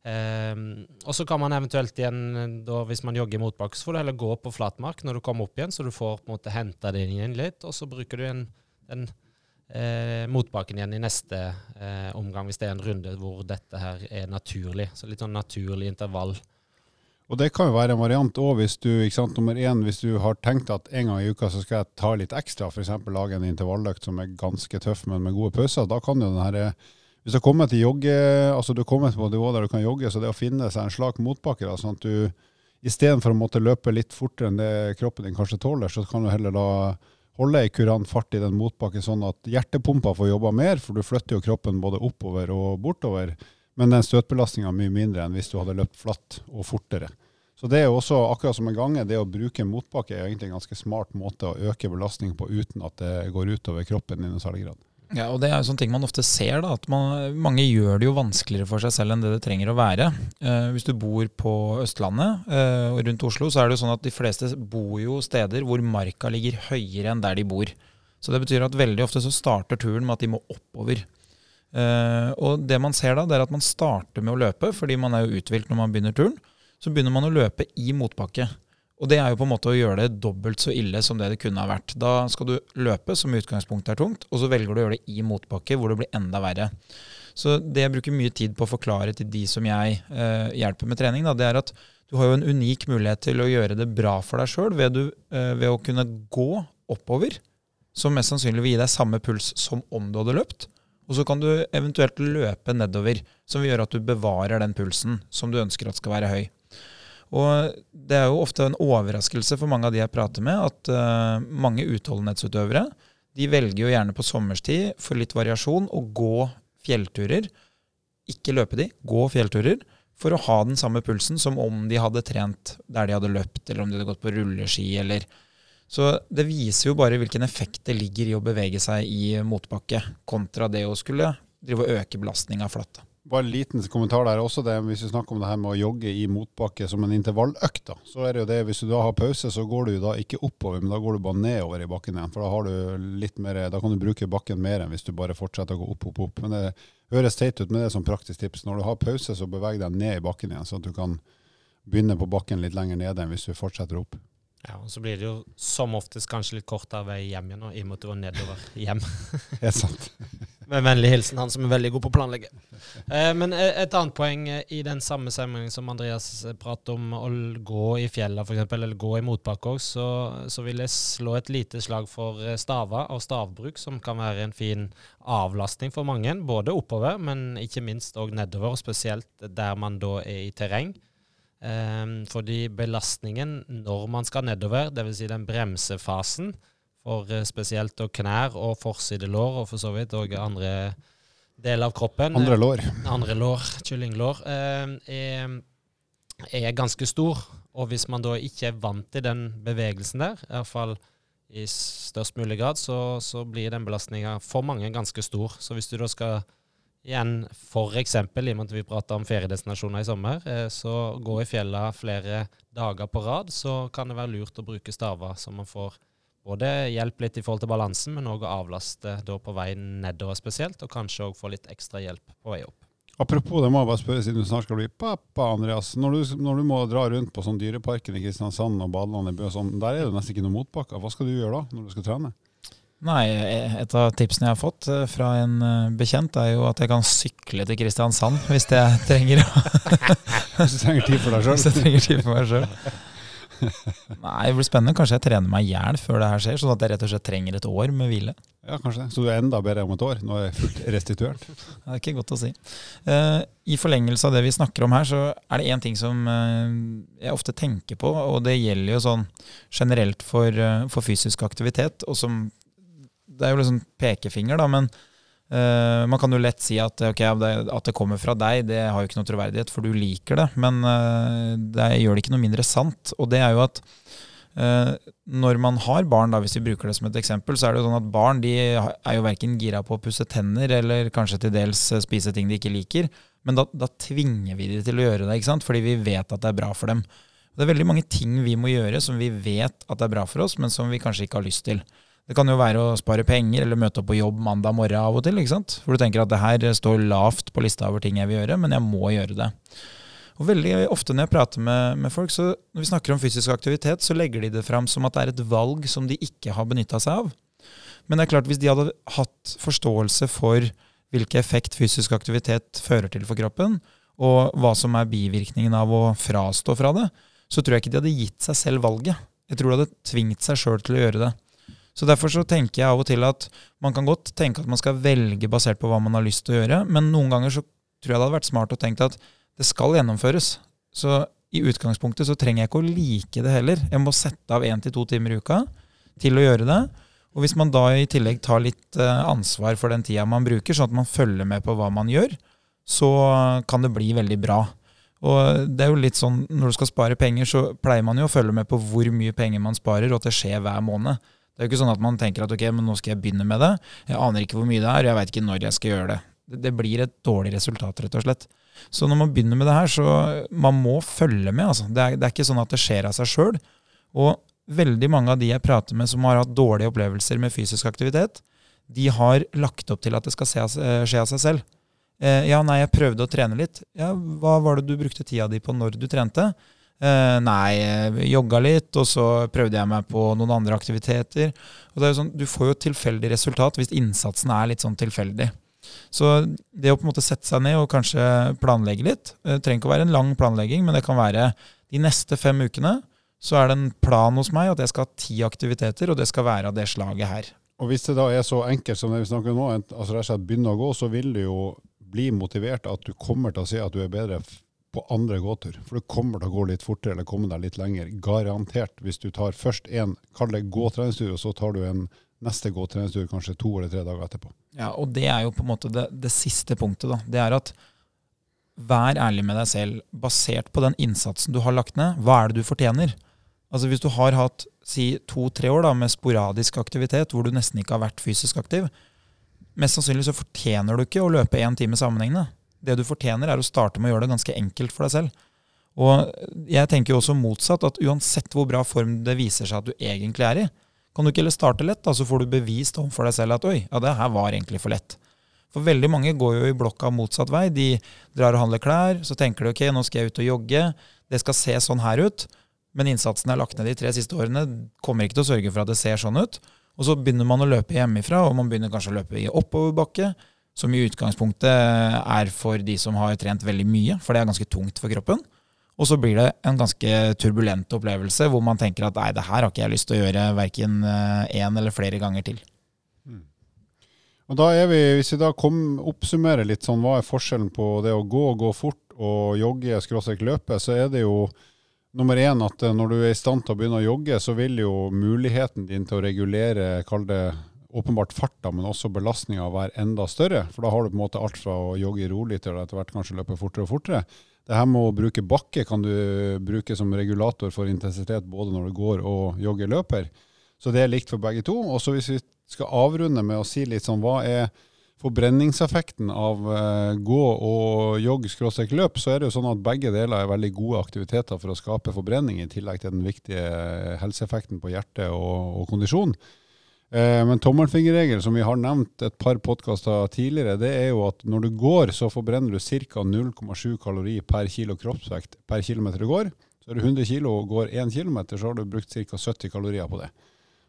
Um, og så kan man eventuelt igjen, da, hvis man jogger i motbakke, så får du heller gå på flatmark når du kommer opp igjen, så du får på en måte henta det inn litt, og så bruker du en, den eh, motbakken igjen i neste eh, omgang, hvis det er en runde hvor dette her er naturlig. Så litt sånn naturlig intervall. Og det kan jo være en variant òg hvis du ikke sant, nummer én, hvis du har tenkt at en gang i uka så skal jeg ta litt ekstra, f.eks. lage en intervalløkt som er ganske tøff, men med gode pauser. Da kan jo den her hvis du har kommet til jogge, altså du har på et nivå der du kan jogge, så det å finne seg en slak motbakke, da, sånn at du istedenfor å måtte løpe litt fortere enn det kroppen din kanskje tåler, så kan du heller da holde ei kurant fart i den motbakken, sånn at hjertepumpa får jobba mer, for du flytter jo kroppen både oppover og bortover. Men den støtbelastninga er mye mindre enn hvis du hadde løpt flatt og fortere. Så det er jo også, akkurat som en gange, det å bruke motbakke er egentlig en ganske smart måte å øke belastningen på uten at det går utover kroppen i noen særlig grad. Ja, og Det er jo sånne ting man ofte ser. da, at man, Mange gjør det jo vanskeligere for seg selv enn det det trenger å være. Eh, hvis du bor på Østlandet eh, og rundt Oslo, så er det jo sånn at de fleste bor jo steder hvor marka ligger høyere enn der de bor. Så det betyr at veldig ofte så starter turen med at de må oppover. Eh, og det man ser da, det er at man starter med å løpe, fordi man er jo uthvilt når man begynner turen. Så begynner man å løpe i motbakke. Og det er jo på en måte å gjøre det dobbelt så ille som det det kunne ha vært. Da skal du løpe, som i utgangspunktet er tungt, og så velger du å gjøre det i motbakke, hvor det blir enda verre. Så det jeg bruker mye tid på å forklare til de som jeg eh, hjelper med trening, da, det er at du har jo en unik mulighet til å gjøre det bra for deg sjøl ved, eh, ved, å kunne gå oppover, som mest sannsynlig vil gi deg samme puls som om du hadde løpt. Og så kan du eventuelt løpe nedover, som vil gjøre at du bevarer den pulsen som du ønsker at skal være høy. Og det er jo ofte en overraskelse for mange av de jeg prater med, at uh, mange utholdenhetsutøvere de velger jo gjerne på sommerstid for litt variasjon å gå fjellturer. Ikke løpe de, gå fjellturer. For å ha den samme pulsen som om de hadde trent der de hadde løpt, eller om de hadde gått på rulleski. eller... Så det viser jo bare hvilken effekt det ligger i å bevege seg i motbakke, kontra det å skulle drive og øke belastninga flatt. Bare en liten kommentar der også. Det, hvis vi snakker om det her med å jogge i motbakke som en intervalløkt, da, så er det jo det hvis du da har pause, så går du da ikke oppover, men da går du bare nedover i bakken igjen. For da, har du litt mer, da kan du bruke bakken mer enn hvis du bare fortsetter å gå opp, opp, opp. Men det høres teit ut, men det er som praktisk tips. Når du har pause, så beveg deg ned i bakken igjen, sånn at du kan begynne på bakken litt lenger nede enn hvis du fortsetter opp. Ja, og Så blir det jo som oftest kanskje litt kortere vei hjem igjen, og i og med at du var nedover hjem. Helt sant. Med vennlig hilsen han som er veldig god på å planlegge. Eh, men e, et annet poeng eh, i den samme sammenhengen som Andreas eh, prater om, å gå i fjellene f.eks., eller gå i motbakke òg, så, så, vil jeg slå et lite slag for eh, staver og stavbruk, som kan være en fin avlastning for mange. Både oppover, men ikke minst òg nedover, spesielt der man da er i terreng. Eh, fordi belastningen når man skal nedover, dvs. Si den bremsefasen, for spesielt spesielt knær og forsidelår, og for så vidt òg andre deler av kroppen. Andre lår. Andre lår, kyllinglår, eh, er, er ganske stor. Og hvis man da ikke er vant til den bevegelsen der, i hvert fall i størst mulig grad, så, så blir den belastninga for mange ganske stor. Så hvis du da skal igjen, f.eks. i og med at vi prater om feriedestinasjoner i sommer, eh, så gå i fjella flere dager på rad, så kan det være lurt å bruke staver, så man får både hjelp litt i forhold til balansen, men òg avlaste da på vei nedover spesielt, og kanskje òg få litt ekstra hjelp på vei opp. Apropos det, må jeg bare spørre siden du snart skal bli pappa, Andreas. Når du, når du må dra rundt på sånn Dyreparken i Kristiansand og badeland i Bø, sånn, der er det nesten ikke noen motbakker. Hva skal du gjøre da, når du skal trene? Nei, Et av tipsene jeg har fått eh, fra en eh, bekjent, er jo at jeg kan sykle til Kristiansand hvis jeg trenger Hvis du trenger tid for deg sjøl? Hvis jeg trenger tid for meg sjøl. Nei, det blir spennende. Kanskje jeg trener meg i hjel før det her skjer, sånn at jeg rett og slett trenger et år med hvile. Ja, kanskje det. Så du er enda bedre om et år? Nå er jeg fullt restituert? det er ikke godt å si. Uh, I forlengelse av det vi snakker om her, så er det én ting som uh, jeg ofte tenker på, og det gjelder jo sånn generelt for, uh, for fysisk aktivitet, og som Det er jo liksom pekefinger, da, men Uh, man kan jo lett si at, okay, at, det kommer fra deg, det har jo ikke noe troverdighet, for du liker det. Men uh, det gjør det ikke noe mindre sant. Og det er jo at uh, når man har barn, da, hvis vi bruker det som et eksempel, så er det jo sånn at barn de er jo verken gira på å pusse tenner eller kanskje til dels spise ting de ikke liker. Men da, da tvinger vi dem til å gjøre det, ikke sant? fordi vi vet at det er bra for dem. Det er veldig mange ting vi må gjøre som vi vet at det er bra for oss, men som vi kanskje ikke har lyst til. Det kan jo være å spare penger eller møte opp på jobb mandag morgen av og til. ikke sant? For du tenker at det her står lavt på lista over ting jeg vil gjøre, men jeg må gjøre det. Og veldig ofte når jeg prater med, med, folk, så når vi snakker om fysisk aktivitet, så legger de det fram som at det er et valg som de ikke har benytta seg av. Men det er klart, hvis de hadde hatt forståelse for hvilken effekt fysisk aktivitet fører til for kroppen, og hva som er bivirkningen av å frastå fra det, så tror jeg ikke de hadde gitt seg selv valget. Jeg tror de hadde tvingt seg sjøl til å gjøre det. Så Derfor så tenker jeg av og til at man kan godt tenke at man skal velge basert på hva man har lyst til å gjøre, men noen ganger så tror jeg det hadde vært smart å tenke at det skal gjennomføres. Så i utgangspunktet så trenger jeg ikke å like det heller. Jeg må sette av én til to timer i uka til å gjøre det. Og hvis man da i tillegg tar litt eh, ansvar for den tida man bruker, sånn at man følger med på hva man gjør, så kan det bli veldig bra. Og det er jo litt sånn, Når du skal spare penger, så pleier man jo å følge med på hvor mye penger man sparer, og at det skjer hver måned. Det er jo ikke sånn at man tenker at ok, men nå skal jeg begynne med det. Jeg aner ikke hvor mye det er, jeg veit ikke når jeg skal gjøre det. det. Blir et dårlig resultat, rett og slett. Så når man begynner med det her, så man må følge med. Altså. Det, er, det er ikke sånn at det skjer av seg sjøl. Og veldig mange av de jeg prater med som har hatt dårlige opplevelser med fysisk aktivitet, de har lagt opp til at det skal skje av seg selv. Eh, ja, nei, jeg prøvde å trene litt. Ja, hva var det du brukte tida di på når du trente? Eh, nei, jogga litt, og så prøvde jeg meg på noen andre aktiviteter. Og det er jo sånn, Du får jo tilfeldig resultat hvis innsatsen er litt sånn tilfeldig. Så det å på en måte sette seg ned og kanskje planlegge litt Det eh, trenger ikke å være en lang planlegging, men det kan være de neste fem ukene så er det en plan hos meg at jeg skal ha ti aktiviteter, og det skal være av det slaget her. Og Hvis det da er så enkelt som det vi snakker om nå, altså rett og slett begynne å gå, så vil du jo bli motivert at du kommer til å si at du er bedre på andre gåtur. For du kommer til å gå litt fortere eller komme deg litt lenger. Garantert. Hvis du tar først det gåtreningstur, og så tar du en neste gåtreningstur kanskje to eller tre dager etterpå. Ja, og det er jo på en måte det, det siste punktet. da. Det er at vær ærlig med deg selv. Basert på den innsatsen du har lagt ned, hva er det du fortjener? Altså Hvis du har hatt si to-tre år da, med sporadisk aktivitet, hvor du nesten ikke har vært fysisk aktiv, Mest sannsynlig så fortjener du ikke å løpe én time sammenhengende. Det du fortjener, er å starte med å gjøre det ganske enkelt for deg selv. Og jeg tenker jo også motsatt, at uansett hvor bra form det viser seg at du egentlig er i, kan du ikke heller starte lett, da, så får du bevist overfor deg selv at oi, ja, det her var egentlig for lett. For veldig mange går jo i blokka motsatt vei. De drar og handler klær, så tenker de ok, nå skal jeg ut og jogge, det skal se sånn her ut. Men innsatsen jeg har lagt ned de tre siste årene, kommer ikke til å sørge for at det ser sånn ut. Og så begynner man å løpe hjemmefra, og man begynner kanskje å løpe i oppoverbakke, som i utgangspunktet er for de som har trent veldig mye, for det er ganske tungt for kroppen. Og så blir det en ganske turbulent opplevelse hvor man tenker at nei, det her har ikke jeg lyst til å gjøre verken én eh, eller flere ganger til. Mm. Og da er vi, Hvis vi da kom, oppsummerer litt sånn, hva er forskjellen på det å gå, gå fort og jogge, skråstrek løpe, så er det jo Nummer én at eh, når du er i stand til å begynne å jogge, så vil jo muligheten din til å regulere, kall det åpenbart farta, men også belastninga være enda større. For da har du på en måte alt fra å jogge rolig til å etter hvert kanskje løpe fortere og fortere. Det her med å bruke bakke kan du bruke som regulator for intensitet både når du går og jogger løper. Så det er likt for begge to. Og så hvis vi skal avrunde med å si litt sånn hva er forbrenningseffekten av uh, gå og jogg skråstrek løp, så er det jo sånn at begge deler er veldig gode aktiviteter for å skape forbrenning, i tillegg til den viktige eh, helseeffekten på hjerte og, og kondisjon. Uh, men tommelfingerregel, som vi har nevnt et par podkaster tidligere, det er jo at når du går, så forbrenner du ca. 0,7 kalori per kilo kroppsvekt per kilometer du går. Så er du 100 kilo og går 1 km, så har du brukt ca. 70 kalorier på det.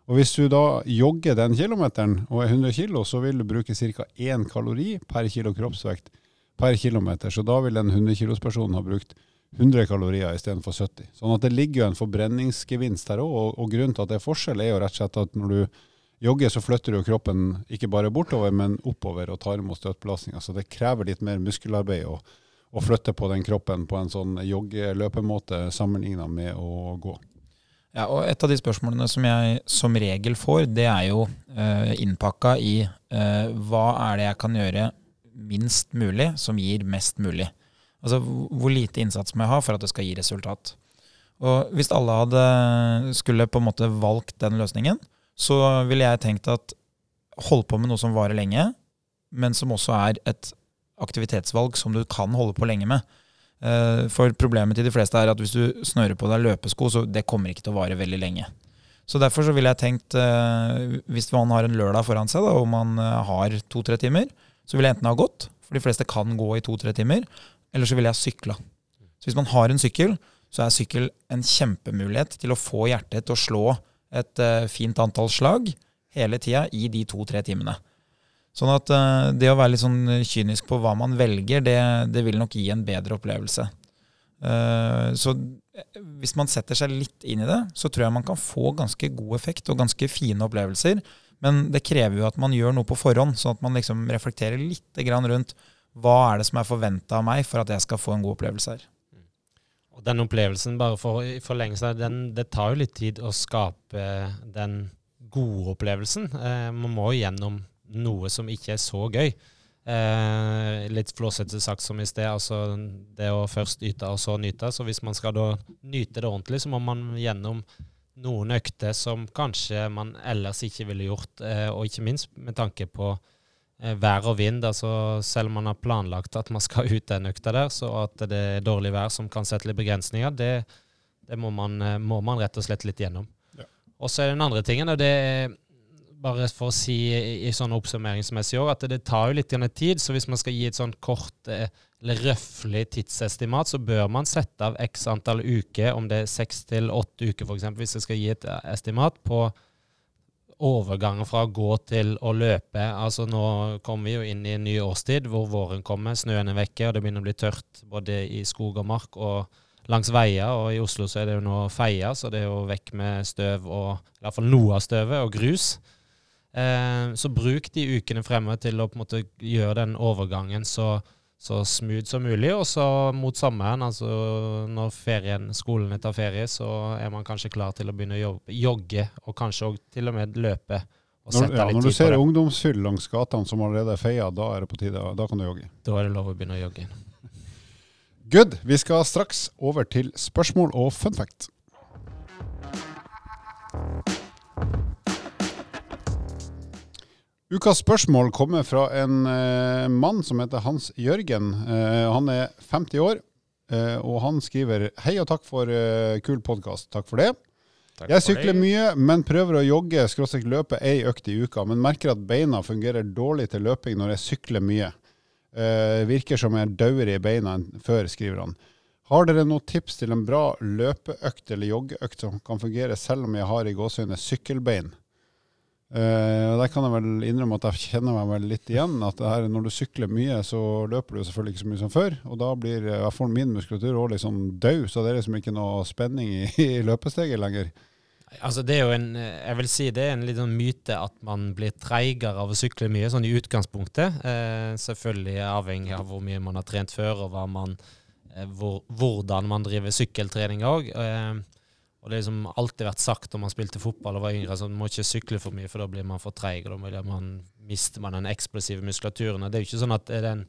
Og Hvis du da jogger den kilometeren og er 100 kilo, så vil du bruke ca. 1 kalori per kilo kroppsvekt per kilometer. Så da vil en 100 kg-person ha brukt 100 kalorier istedenfor 70. Sånn at det ligger jo en forbrenningsgevinst her òg. Og, grunnen til at det er forskjell, er jo rett og slett at når du jogger, så flytter du kroppen ikke bare bortover, men oppover og tar imot støtbelastninga. Så det krever litt mer muskelarbeid å, å flytte på den kroppen på en sånn jogge-løpemåte sammenligna med å gå. Ja, og Et av de spørsmålene som jeg som regel får, det er jo eh, innpakka i eh, hva er det jeg kan gjøre minst mulig som gir mest mulig. Altså hvor lite innsats må jeg ha for at det skal gi resultat. Og Hvis alle hadde skulle på en måte valgt den løsningen, så ville jeg tenkt at hold på med noe som varer lenge, men som også er et aktivitetsvalg som du kan holde på lenge med. Eh, for problemet til de fleste er at hvis du snører på deg løpesko, så det kommer ikke til å vare veldig lenge. Så derfor så ville jeg tenkt, eh, hvis man har en lørdag foran seg da, og man eh, har to-tre timer, så ville jeg enten ha gått, for de fleste kan gå i to-tre timer, eller så ville jeg sykla. Så hvis man har en sykkel, så er sykkel en kjempemulighet til å få hjertet til å slå et fint antall slag hele tida i de to-tre timene. Sånn at uh, det å være litt sånn kynisk på hva man velger, det, det vil nok gi en bedre opplevelse. Uh, så hvis man setter seg litt inn i det, så tror jeg man kan få ganske god effekt og ganske fine opplevelser. Men det krever jo at man gjør noe på forhånd, sånn at man liksom reflekterer litt rundt hva er det som er forventa av meg for at jeg skal få en god opplevelse her. Og den opplevelsen, bare for å forlenge seg, den, det tar jo litt tid å skape den gode opplevelsen. Eh, man må gjennom noe som ikke er så gøy. Eh, litt flåsete sagt som i sted, altså det å først yte og så nyte. Så hvis man skal da nyte det ordentlig, så må man gjennom noen økter som kanskje man ellers ikke ville gjort, eh, og ikke minst med tanke på vær og vind. altså Selv om man har planlagt at man skal ut den økta der, så at det er dårlig vær som kan sette litt begrensninger, det, det må, man, eh, må, man, rett og slett litt gjennom. Ja. Og så er den andre tingen, og det er bare for å si i sånn oppsummeringsmessig år, at det, det tar jo litt tid. Så hvis man skal gi et sånn kort eh, eller røffelig tidsestimat, så bør man sette av x antall uker, om det er seks til åtte uker f.eks., hvis jeg skal gi et estimat på overgangen fra å gå til å løpe. Altså Nå kommer vi jo inn i en ny årstid hvor våren kommer, snøen er vekke, og det begynner å bli tørt både i skog og mark og langs veier. Og i Oslo så er det jo nå feia, så det er jo vekk med støv og i hvert fall noe av støvet, og grus. Eh, så bruk de ukene fremme til å på en måte gjøre den overgangen så så smooth som mulig. Og så mot sommeren, altså når ferien, skolene tar ferie, så er man kanskje klar til å begynne å jogge, og kanskje også til og med løpe. Når, ja, når du ser ungdomsfyll langs gatene som allerede er feia, da er det på tide. Da kan du jogge. Da er det lov å begynne å jogge. Good. Vi skal straks over til spørsmål og fun fact. Ukas spørsmål kommer fra en eh, mann som heter Hans Jørgen. Eh, han er 50 år, eh, og han skriver Hei og takk for kul podkast. Takk for det. Takk jeg sykler mye, men prøver å jogge skråstrek løpe ei økt i uka. Men merker at beina fungerer dårlig til løping når jeg sykler mye. virker som jeg er dauere i beina enn før, skriver han. Har dere noen tips til en bra løpeøkt eller joggeøkt som kan fungere selv om jeg har i gåseøyne sykkelbein? Uh, der kan jeg vel innrømme at jeg kjenner meg vel litt igjen. at her, Når du sykler mye, så løper du selvfølgelig ikke så mye som før. Og da blir jeg får min muskulatur også liksom død, så det er liksom ikke noe spenning i, i løpesteget lenger. Altså det er jo en, jeg vil si det er en litt sånn myte at man blir treigere av å sykle mye, sånn i utgangspunktet. Uh, selvfølgelig avhengig av hvor mye man har trent før, og man, uh, hvor, hvordan man driver sykkeltrening òg. Og det har liksom alltid vært sagt når man spilte fotball og var yngre, så man må ikke sykle for mye, for da blir man for treig, og da man, mister man den eksplosive muskulaturen. Og det er jo ikke sånn at den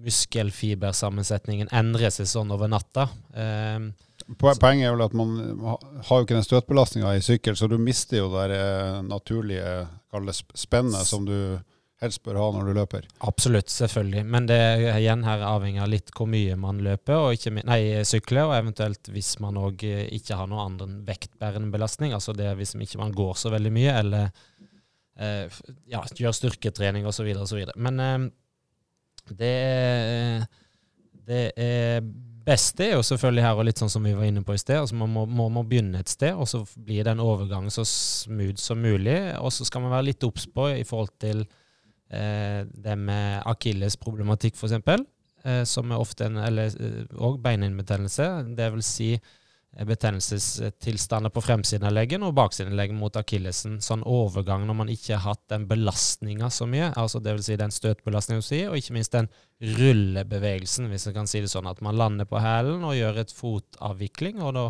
muskelfibersammensetningen endrer seg sånn over natta. Um, Poenget er vel at man har jo ikke den støtbelastninga i sykkel, så du mister jo det eh, naturlige spennet som du helst bør ha når du løper. Absolutt, selvfølgelig. Men det igjen her avhengig av litt hvor mye man løper, og ikke, nei, sykler, og eventuelt hvis man òg eh, ikke har noen annen vektbærende belastning. Altså det hvis man ikke går så veldig mye, eller eh, ja, gjør styrketrening osv. osv. Men eh, det, det er beste er jo selvfølgelig her, og litt sånn som vi var inne på i sted, altså man må, må, må begynne et sted, og så blir den overgangen så smooth som mulig. Og så skal man være litt obs på i forhold til det med akillesproblematikk, f.eks., eh, som er ofte en Eller òg beinhinnebetennelse. beininbetennelse. Det vil si betennelsestilstander på fremsiden av leggen og baksiden av leggen mot akillesen. Sånn overgang når man ikke har hatt den belastninga så mye, altså det vil si den støtbelastninga, og ikke minst den rullebevegelsen, hvis jeg kan si det sånn, at man lander på hælen og gjør et fotavvikling, og da,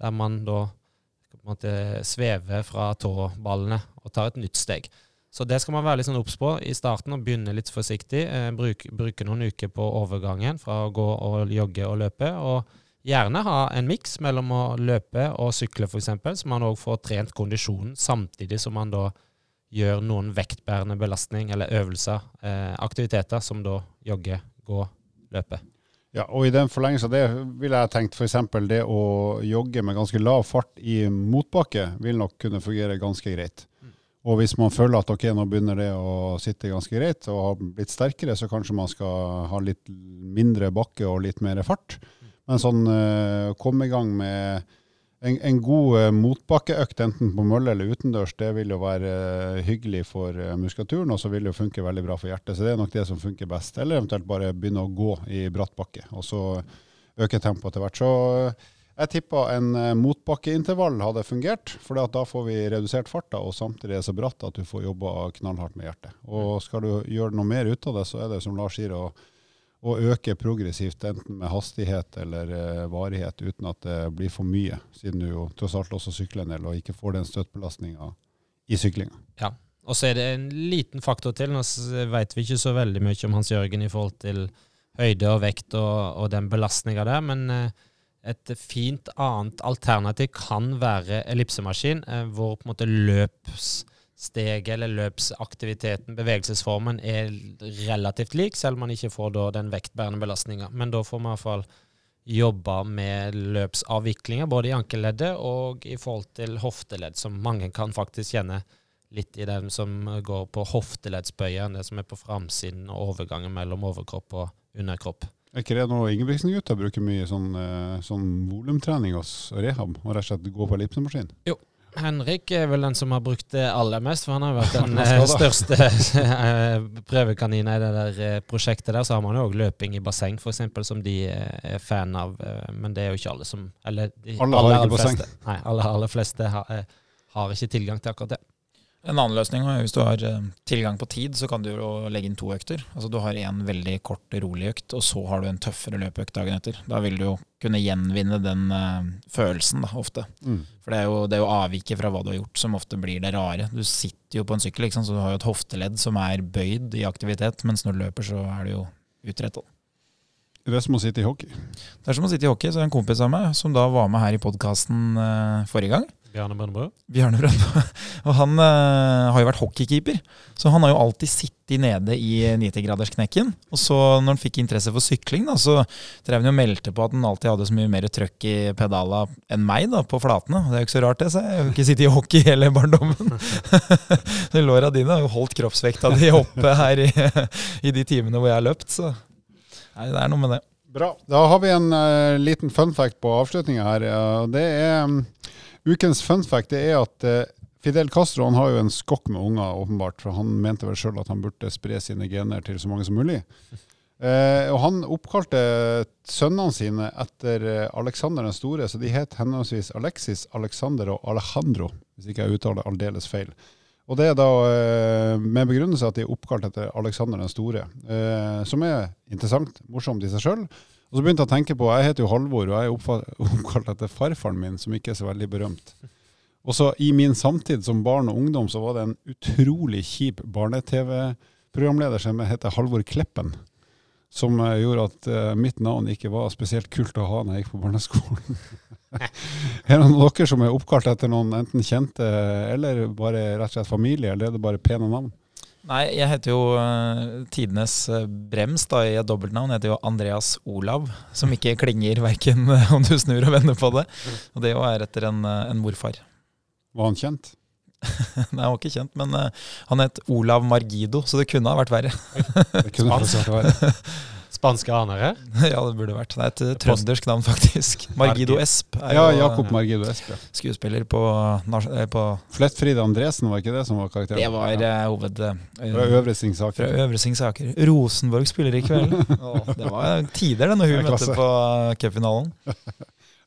der man da på en måte svever fra tåballene og tar et nytt steg. Så det skal man være litt sånn obs på i starten og begynne litt forsiktig. Eh, bruke, bruke, noen uker på overgangen fra å gå og jogge og løpe. Og gjerne ha en miks mellom å løpe og sykle, f.eks., så man òg får trent kondisjonen samtidig som man da gjør noen vektbærende belastning eller øvelser, eh, aktiviteter, som da jogge, gå, løpe. Ja, og i den forlengelse av det ville jeg tenkt f.eks. det å jogge med ganske lav fart i motbakke vil nok kunne fungere ganske greit. Og hvis man føler at ok, nå begynner det å sitte ganske greit og har blitt sterkere, så kanskje man skal ha litt mindre bakke og litt mer fart. Men sånn uh, komme i gang med en, en god uh, motbakkeøkt, enten på mølle eller utendørs, det vil jo være uh, hyggelig for muskulaturen, og så vil det jo funke veldig bra for hjertet. Så det er nok det som funker best. Eller eventuelt bare begynne å gå i bratt bakke, og så øke tempoet etter hvert. Så Jeg tippa en eh, motbakkeintervall hadde fungert, for da får vi redusert farta, og samtidig er det så bratt at du får jobba knallhardt med hjertet. Og skal du gjøre noe mer ut av det, så er det som Lars sier, å, å øke progressivt, enten med hastighet eller uh, varighet, uten at det blir for mye, siden du jo tross alt også sykler en del og ikke får den støtbelastninga i syklinga. Ja. Og så er det en liten faktor til. Nå vet vi ikke så veldig mye om Hans Jørgen i forhold til høyde og vekt og, og den belastninga der, men uh, et fint annet alternativ kan være ellipsemaskin, eh, hvor på en måte løpssteget eller løpsaktiviteten, bevegelsesformen, er relativt lik, selv om man ikke får den vektbærende belastninga. Men da får man i hvert fall jobbe med løpsavviklinger, både i ankelleddet og i forhold til hofteledd, som mange kan faktisk kjenne litt i den som går på hofteleddsbøyen, det som er på framsiden og overgangen mellom overkropp og underkropp. Er ikke det noe Ingebrigtsen-gutta bruker mye sånn, eh, sånn volumtrening hos rehab? Og rett og slett gå på ellipsemaskin? Jo. Henrik er vel den som har brukt det aller mest, for han har vært den eh, største eh, prøvekaninen i det der prosjektet der. Så har man jo òg løping i basseng, f.eks., som de er fan av. Men det er jo ikke alle som Eller de, alle, alle har ikke basseng. Nei, alle aller fleste har, har ikke tilgang til akkurat det. En annen løsning er hvis du har eh, tilgang på tid, så kan du jo legge inn to økter. Altså Du har en veldig kort, rolig økt, og så har du en tøffere løpeøkt dagen etter. Da vil du jo kunne gjenvinne den uh, følelsen, da, ofte. Mm. For det er, jo, det er jo avviket fra hva du har gjort, som ofte blir det rare. Du sitter jo på en sykkel, så du har jo et hofteledd som er bøyd i aktivitet, mens når du løper, så er du jo utretta. Det er som å sitte i hockey. Det er som å sitte i hockey. Så er det en kompis av meg som da var med her i podkasten uh, forrige gang. Bjarne Brøndbø? Bjarne Brøndbø. Og han uh, har jo vært hockeykeeper, så han har jo alltid sittet nede i 90-gradersknekken. Og så når han fikk interesse for sykling, da, så drev han jo meldte på at han alltid hadde så mye mer trøkk i pedala enn meg da, på flatene. Det er jo ikke så rart, det, så jeg har jo ikke sittet i hockey hele barndommen. så Låra dine har jo holdt kroppsvekta di oppe her i, i, de timene hvor jeg har løpt, så nei, det er noe med det. Bra. Da har vi en uh, liten fun fact på avslutninga her. Uh, det er um Ukens fun fact er at uh, Fidel Castro han har jo en skokk med unger, åpenbart. For han mente vel sjøl at han burde spre sine gener til så mange som mulig. Uh, og han oppkalte sønnene sine etter uh, Alexander den store, så de het henholdsvis Alexis, Alexander og Alejandro, hvis ikke jeg uttaler aldeles feil. Og det er da uh, med begrunnelse at de er oppkalt etter Alexander den store, som er interessant, morsomt i seg sjøl. Og så begynte jeg å tenke på, Jeg heter jo Halvor, og jeg er oppkalt etter farfaren min, som ikke er så veldig berømt. Og så I min samtid som barn og ungdom så var det en utrolig kjip barne-TV-programleder som heter Halvor Kleppen. Som eh, gjorde at uh, mitt navn ikke var spesielt kult å ha når jeg gikk på barneskolen. er det noen av dere som er oppkalt etter noen enten kjente eller bare rett og slett familie, eller er det bare pene navn? Nei, jeg heter jo uh, tidenes uh, brems da, i et dobbeltnavn. Jeg heter jo Andreas Olav, som ikke klinger verken uh, om du snur og vender på det. Og det er etter en, en morfar. Var han kjent? Nei, han var ikke kjent, men han het Olav Margido, så det kunne ha vært verre. det kunne ha vært verre. Spanske anere? ja, det burde vært. Det er et eh, trøndersk navn, faktisk. Margido Esp. ja, Jakob Margido Esp, ja. Skuespiller på, eh, på Flettfrid Andresen, var ikke det som var karakteren? Det var ja. Eh, hoved... Fra Øvre Singsaker. Fra Øvre Singsaker. Rosenborg spiller i kveld. det var tider, det, når hun møtte på cupfinalen.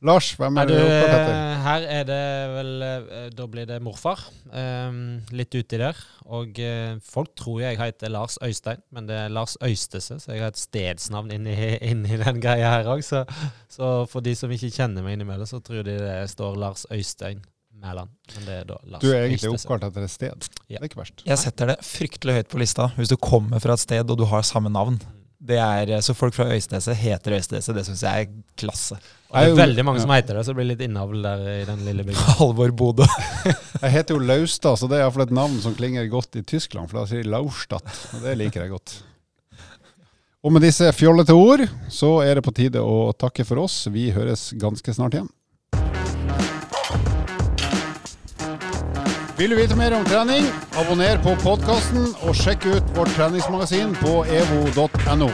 Lars, hvem er, er du opptatt etter? Her er det vel eh, Da blir det morfar. Um, litt uti der. Og uh, folk tror jeg heter Lars Øystein, men det er Lars Øystese, så jeg har et stedsnavn inni, inni den greia her òg. Så, så, for de som ikke kjenner meg innimellom, så tror de det står Lars Øystein. Mæland, men det er da Lars du er egentlig oppkalt etter et sted. Ja. Det er ikke verst. Jeg setter det fryktelig høyt på lista. Hvis du kommer fra et sted og du har samme navn. Det er, så folk fra Øystese heter Øystese. Det syns jeg er klasse. Og det er veldig mange som heter det, så det blir litt innavl der i den lille bygda. Halvor Bodø. jeg heter jo Laustad, så det er iallfall et navn som klinger godt i Tyskland, for da sier de Laustad. Og det liker jeg godt. Og med disse fjollete ord så er det på tide å takke for oss. Vi høres ganske snart igjen. Vil du vite mer om trening? Abonner på podkasten og sjekk ut vårt treningsmagasin på evo.no.